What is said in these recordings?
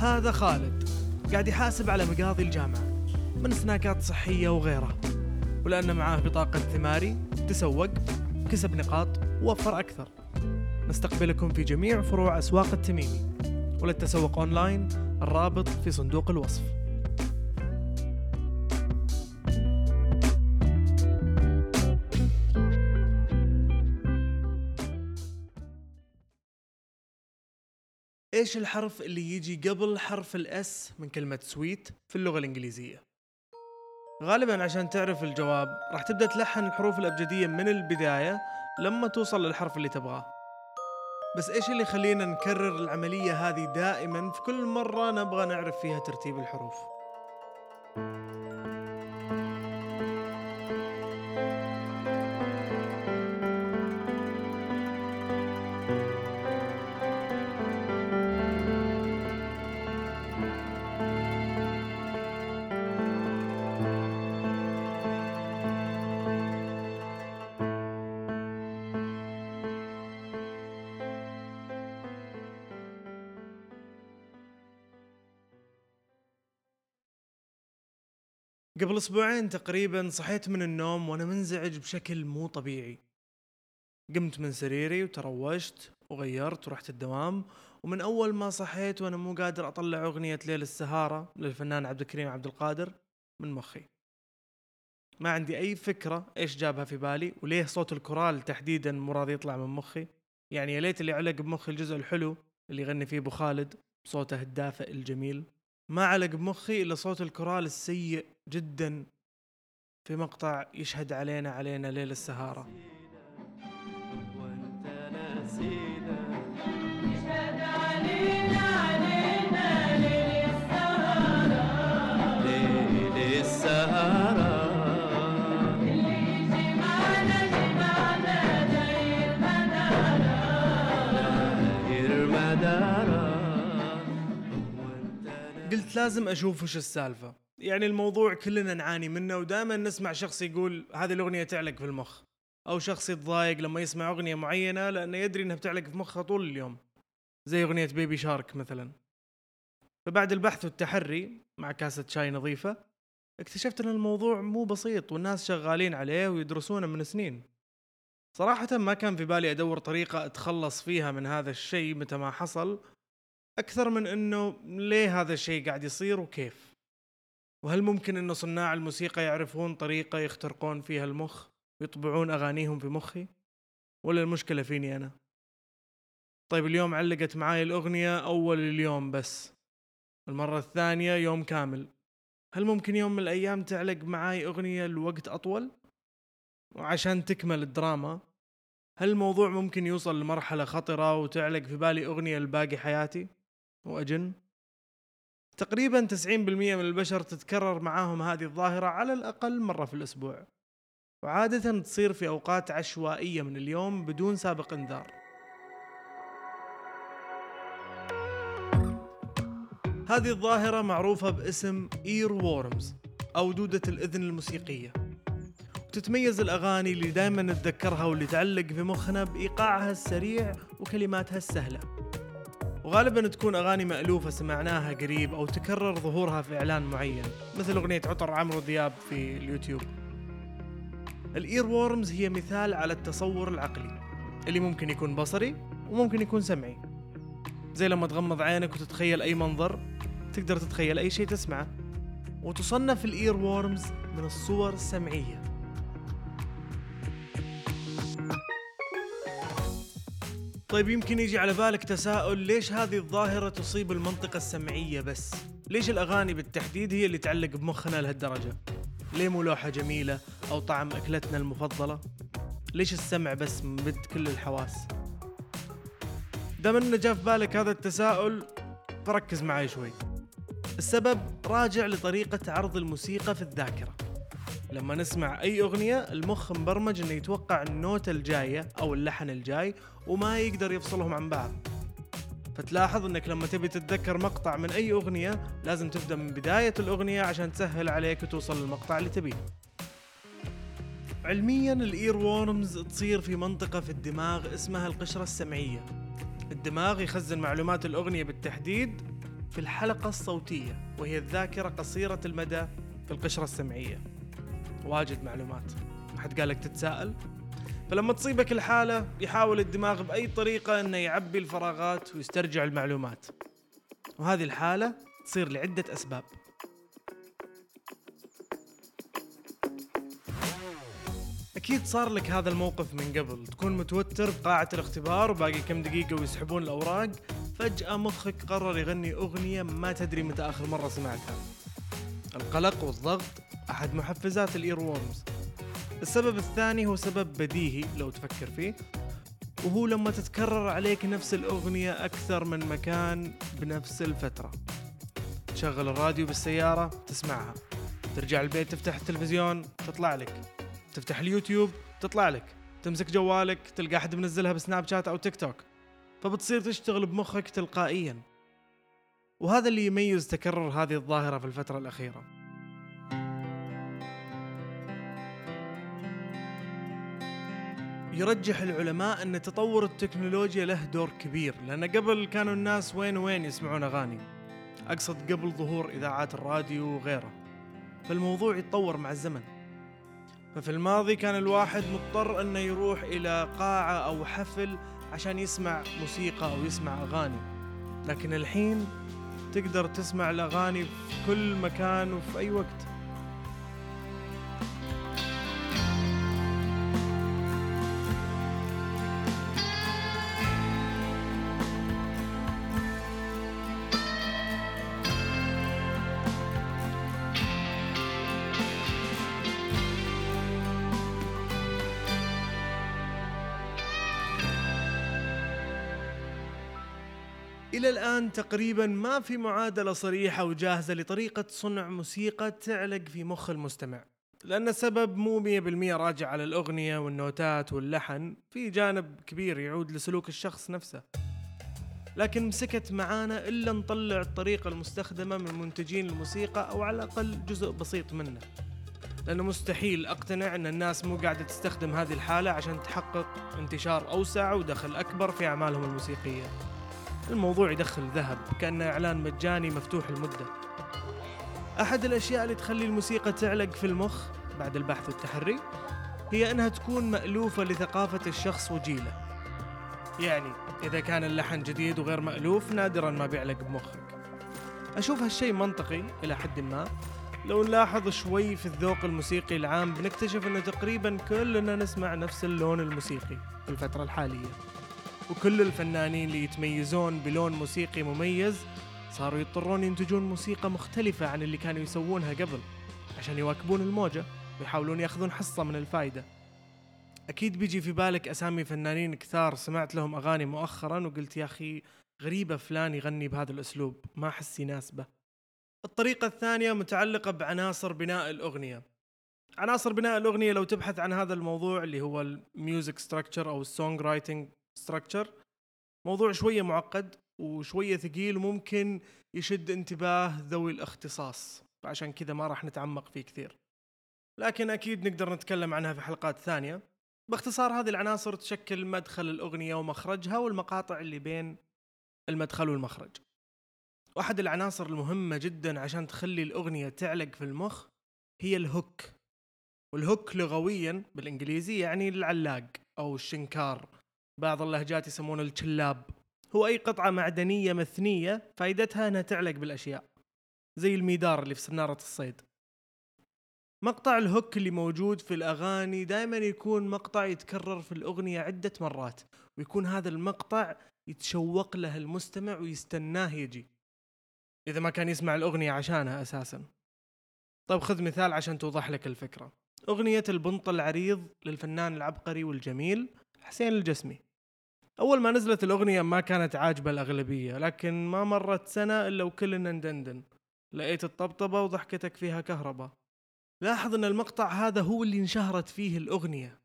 هذا خالد قاعد يحاسب على مقاضي الجامعة من سناكات صحية وغيرها ولأن معاه بطاقة ثماري تسوق كسب نقاط ووفر أكثر. نستقبلكم في جميع فروع أسواق التميمي وللتسوق أونلاين الرابط في صندوق الوصف. إيش الحرف اللي يجي قبل حرف الأس من كلمة سويت في اللغة الإنجليزية؟ غالبا عشان تعرف الجواب راح تبدأ تلحن الحروف الأبجدية من البداية لما توصل للحرف اللي تبغاه. بس إيش اللي يخلينا نكرر العملية هذه دائما؟ في كل مرة نبغى نعرف فيها ترتيب الحروف. قبل أسبوعين تقريبا صحيت من النوم وأنا منزعج بشكل مو طبيعي. قمت من سريري وتروشت وغيرت ورحت الدوام ومن أول ما صحيت وأنا مو قادر أطلع أغنية ليل السهارة للفنان عبد الكريم عبد القادر من مخي. ما عندي أي فكرة إيش جابها في بالي وليه صوت الكورال تحديدا مو راضي يطلع من مخي. يعني يا ليت اللي علق بمخي الجزء الحلو اللي يغني فيه أبو خالد بصوته الدافئ الجميل. ما علق بمخي إلا صوت الكورال السيء جدا في مقطع يشهد علينا علينا ليل السهارة. قلت لازم أشوف وش السالفة. يعني الموضوع كلنا نعاني منه ودائما نسمع شخص يقول هذه الأغنية تعلق في المخ. أو شخص يتضايق لما يسمع أغنية معينة لأنه يدري إنها بتعلق في مخه طول اليوم. زي أغنية بيبي شارك مثلا. فبعد البحث والتحري مع كاسة شاي نظيفة اكتشفت إن الموضوع مو بسيط والناس شغالين عليه ويدرسونه من سنين. صراحة ما كان في بالي أدور طريقة أتخلص فيها من هذا الشيء متى ما حصل. أكثر من إنه ليه هذا الشيء قاعد يصير وكيف؟ وهل ممكن إنه صناع الموسيقى يعرفون طريقة يخترقون فيها المخ ويطبعون أغانيهم في مخي؟ ولا المشكلة فيني أنا؟ طيب اليوم علقت معاي الأغنية أول اليوم بس. المرة الثانية يوم كامل. هل ممكن يوم من الأيام تعلق معاي أغنية لوقت أطول؟ وعشان تكمل الدراما هل الموضوع ممكن يوصل لمرحلة خطرة وتعلق في بالي أغنية لباقي حياتي؟ وأجن؟ تقريبا 90% من البشر تتكرر معاهم هذه الظاهرة على الأقل مرة في الأسبوع. وعادة تصير في أوقات عشوائية من اليوم بدون سابق إنذار. هذه الظاهرة معروفة باسم إير وورمز أو دودة الإذن الموسيقية. وتتميز الأغاني اللي دائما نتذكرها واللي تعلق في مخنا بإيقاعها السريع وكلماتها السهلة. وغالبا تكون أغاني مألوفة سمعناها قريب أو تكرر ظهورها في إعلان معين مثل أغنية عطر عمرو دياب في اليوتيوب. الإير وورمز هي مثال على التصور العقلي اللي ممكن يكون بصري وممكن يكون سمعي. زي لما تغمض عينك وتتخيل أي منظر تقدر تتخيل أي شيء تسمعه. وتصنف الإير وورمز من الصور السمعية. طيب يمكن يجي على بالك تساؤل ليش هذه الظاهرة تصيب المنطقة السمعية بس؟ ليش الأغاني بالتحديد هي اللي تعلق بمخنا لهالدرجة؟ ليه مو لوحة جميلة أو طعم أكلتنا المفضلة؟ ليش السمع بس ممد كل الحواس؟ دام إنه جاء في بالك هذا التساؤل فركز معي شوي. السبب راجع لطريقة عرض الموسيقى في الذاكرة. لما نسمع أي أغنية المخ مبرمج إنه يتوقع النوتة الجاية أو اللحن الجاي وما يقدر يفصلهم عن بعض. فتلاحظ إنك لما تبي تتذكر مقطع من أي أغنية لازم تبدأ من بداية الأغنية عشان تسهل عليك وتوصل للمقطع اللي تبيه. علميا الإير وورمز تصير في منطقة في الدماغ اسمها القشرة السمعية. الدماغ يخزن معلومات الأغنية بالتحديد في الحلقة الصوتية وهي الذاكرة قصيرة المدى في القشرة السمعية. واجد معلومات. ما حد قالك تتساءل؟ فلما تصيبك الحالة يحاول الدماغ بأي طريقة أنه يعبي الفراغات ويسترجع المعلومات. وهذه الحالة تصير لعدة أسباب. أكيد صار لك هذا الموقف من قبل. تكون متوتر بقاعة الاختبار وباقي كم دقيقة ويسحبون الأوراق. فجأة مخك قرر يغني أغنية ما تدري متى آخر مرة سمعتها. القلق والضغط أحد محفزات الإير وورمز السبب الثاني هو سبب بديهي لو تفكر فيه. وهو لما تتكرر عليك نفس الأغنية أكثر من مكان بنفس الفترة. تشغل الراديو بالسيارة تسمعها. ترجع البيت تفتح التلفزيون تطلع لك. تفتح اليوتيوب تطلع لك. تمسك جوالك تلقى أحد منزلها بسناب شات أو تيك توك. فبتصير تشتغل بمخك تلقائيا. وهذا اللي يميز تكرر هذه الظاهرة في الفترة الأخيرة. يرجح العلماء أن تطور التكنولوجيا له دور كبير لأن قبل كانوا الناس وين وين يسمعون أغاني. أقصد قبل ظهور إذاعات الراديو وغيره. فالموضوع يتطور مع الزمن. ففي الماضي كان الواحد مضطر أنه يروح إلى قاعة أو حفل عشان يسمع موسيقى أو يسمع أغاني. لكن الحين تقدر تسمع الأغاني في كل مكان وفي أي وقت. إلى الآن تقريبا ما في معادلة صريحة وجاهزة لطريقة صنع موسيقى تعلق في مخ المستمع. لأن السبب مو 100% راجع على الأغنية والنوتات واللحن في جانب كبير يعود لسلوك الشخص نفسه. لكن مسكت معانا إلا نطلع الطريقة المستخدمة من منتجين الموسيقى أو على الأقل جزء بسيط منه. لأنه مستحيل أقتنع أن الناس مو قاعدة تستخدم هذه الحالة عشان تحقق انتشار أوسع ودخل أكبر في أعمالهم الموسيقية. الموضوع يدخل ذهب كأنه إعلان مجاني مفتوح المدة أحد الأشياء اللي تخلي الموسيقى تعلق في المخ بعد البحث والتحري هي أنها تكون مألوفة لثقافة الشخص وجيله. يعني إذا كان اللحن جديد وغير مألوف نادرا ما بيعلق بمخك. أشوف هالشيء منطقي إلى حد ما. لو نلاحظ شوي في الذوق الموسيقي العام بنكتشف أنه تقريبا كلنا نسمع نفس اللون الموسيقي في الفترة الحالية. وكل الفنانين اللي يتميزون بلون موسيقي مميز صاروا يضطرون ينتجون موسيقى مختلفة عن اللي كانوا يسوونها قبل عشان يواكبون الموجة ويحاولون يأخذون حصة من الفايدة. أكيد بيجي في بالك أسامي فنانين كثار سمعت لهم أغاني مؤخرا وقلت يا أخي غريبة فلان يغني بهذا الأسلوب ما أحس يناسبه. الطريقة الثانية متعلقة بعناصر بناء الأغنية. عناصر بناء الأغنية لو تبحث عن هذا الموضوع اللي هو ال music structure أو ال song writing structure موضوع شوية معقد وشوية ثقيل وممكن يشد انتباه ذوي الاختصاص فعشان كذا ما راح نتعمق فيه كثير. لكن أكيد نقدر نتكلم عنها في حلقات ثانية. باختصار هذه العناصر تشكل مدخل الأغنية ومخرجها والمقاطع اللي بين المدخل والمخرج. واحد العناصر المهمة جدا عشان تخلي الأغنية تعلق في المخ هي الهوك. والهوك لغويا بالإنجليزي يعني العلاق أو الشنكار. بعض اللهجات يسمونه الشلاب. هو أي قطعة معدنية مثنية فائدتها أنها تعلق بالأشياء زي الميدار اللي في سنارة الصيد. مقطع الهوك اللي موجود في الأغاني دائما يكون مقطع يتكرر في الأغنية عدة مرات ويكون هذا المقطع يتشوق له المستمع ويستناه يجي إذا ما كان يسمع الأغنية عشانها أساسا. طيب خذ مثال عشان توضح لك الفكرة. أغنية البنط العريض للفنان العبقري والجميل حسين الجسمي. أول ما نزلت الأغنية ما كانت عاجبة الأغلبية لكن ما مرت سنة إلا وكلنا ندندن. لقيت الطبطبة وضحكتك فيها كهرباء لاحظ أن المقطع هذا هو اللي انشهرت فيه الأغنية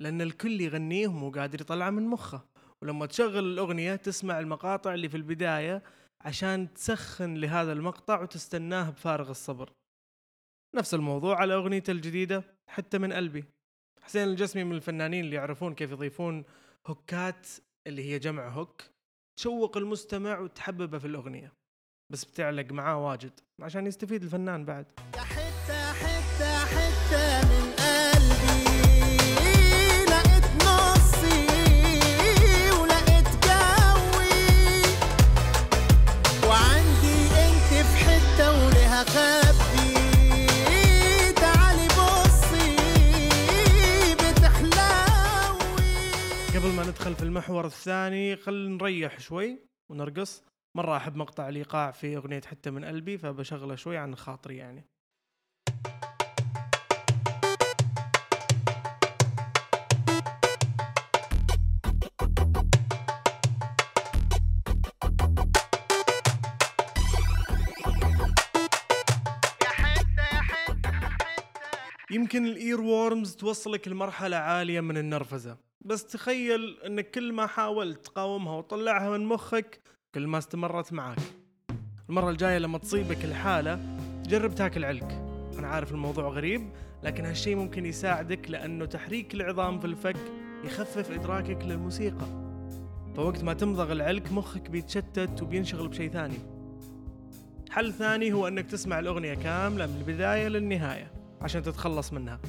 لأن الكل يغنيه ومو قادر يطلعه من مخه. ولما تشغل الأغنية تسمع المقاطع اللي في البداية عشان تسخن لهذا المقطع وتستناه بفارغ الصبر. نفس الموضوع على أغنيته الجديدة حتى من قلبي. حسين الجسمي من الفنانين اللي يعرفون كيف يضيفون هوكات اللي هي جمع هوك تشوق المستمع وتحببه في الأغنية. بس بتعلق معاه واجد عشان يستفيد الفنان بعد. ندخل في المحور الثاني خل نريح شوي ونرقص. مرة أحب مقطع الإيقاع في أغنية حتى من قلبي فبشغله شوي عن خاطري يعني. يمكن ال earworms توصلك لمرحلة عالية من النرفزة. بس تخيل انك كل ما حاولت تقاومها وتطلعها من مخك كل ما استمرت معاك المرة الجاية لما تصيبك الحالة جرب تاكل علك أنا عارف الموضوع غريب لكن هالشي ممكن يساعدك لأنه تحريك العظام في الفك يخفف إدراكك للموسيقى. فوقت ما تمضغ العلك مخك بيتشتت وبينشغل بشيء ثاني. حل ثاني هو إنك تسمع الأغنية كاملة من البداية للنهاية عشان تتخلص منها.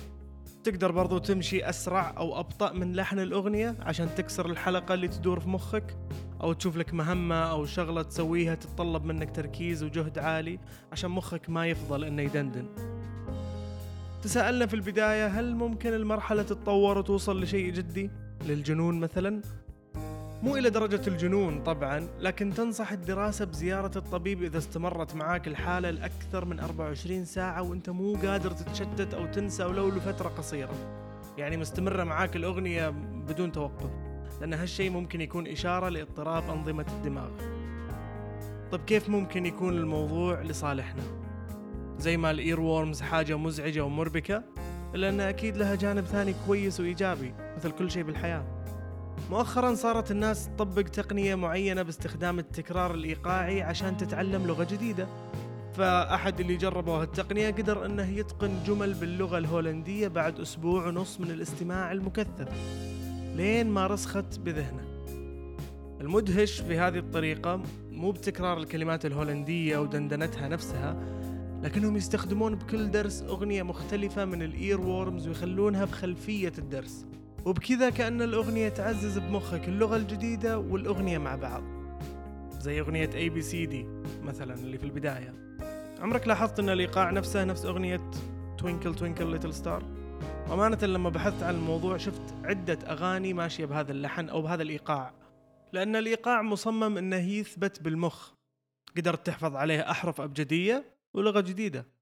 تقدر برضو تمشي أسرع أو أبطأ من لحن الأغنية عشان تكسر الحلقة اللي تدور في مخك أو تشوف لك مهمة أو شغلة تسويها تتطلب منك تركيز وجهد عالي عشان مخك ما يفضل إنه يدندن تساءلنا في البداية هل ممكن المرحلة تتطور وتوصل لشيء جدي؟ للجنون مثلا؟ مو إلى درجة الجنون طبعا لكن تنصح الدراسة بزيارة الطبيب إذا استمرت معاك الحالة لأكثر من 24 ساعة وأنت مو قادر تتشتت أو تنسى ولو لفترة قصيرة. يعني مستمرة معاك الأغنية بدون توقف لأن هالشيء ممكن يكون إشارة لاضطراب أنظمة الدماغ. طيب كيف ممكن يكون الموضوع لصالحنا؟ زي ما الإير وورمز حاجة مزعجة ومربكة إلا أنها أكيد لها جانب ثاني كويس وإيجابي مثل كل شيء بالحياة. مؤخرا صارت الناس تطبق تقنية معينة باستخدام التكرار الإيقاعي عشان تتعلم لغة جديدة. فأحد اللي جربوا هالتقنية قدر أنه يتقن جمل باللغة الهولندية بعد أسبوع ونص من الاستماع المكثف لين ما رسخت بذهنه. المدهش في هذه الطريقة مو بتكرار الكلمات الهولندية ودندنتها نفسها لكنهم يستخدمون بكل درس أغنية مختلفة من الإير وورمز ويخلونها بخلفية الدرس. وبكذا كأن الأغنية تعزز بمخك اللغة الجديدة والأغنية مع بعض. زي أغنية ABCD مثلا اللي في البداية. عمرك لاحظت أن الإيقاع نفسه نفس أغنية Twinkle Twinkle Little Star أمانة لما بحثت عن الموضوع شفت عدة أغاني ماشية بهذا اللحن أو بهذا الإيقاع. لأن الإيقاع مصمم أنه يثبت بالمخ. قدرت تحفظ عليه أحرف أبجدية ولغة جديدة.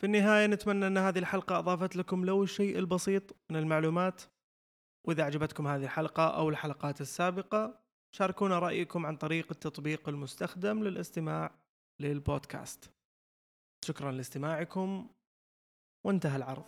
في النهاية نتمنى أن هذه الحلقة أضافت لكم لو الشيء البسيط من المعلومات. وإذا عجبتكم هذه الحلقة أو الحلقات السابقة شاركونا رأيكم عن طريق التطبيق المستخدم للاستماع للبودكاست. شكرا لاستماعكم وانتهى العرض.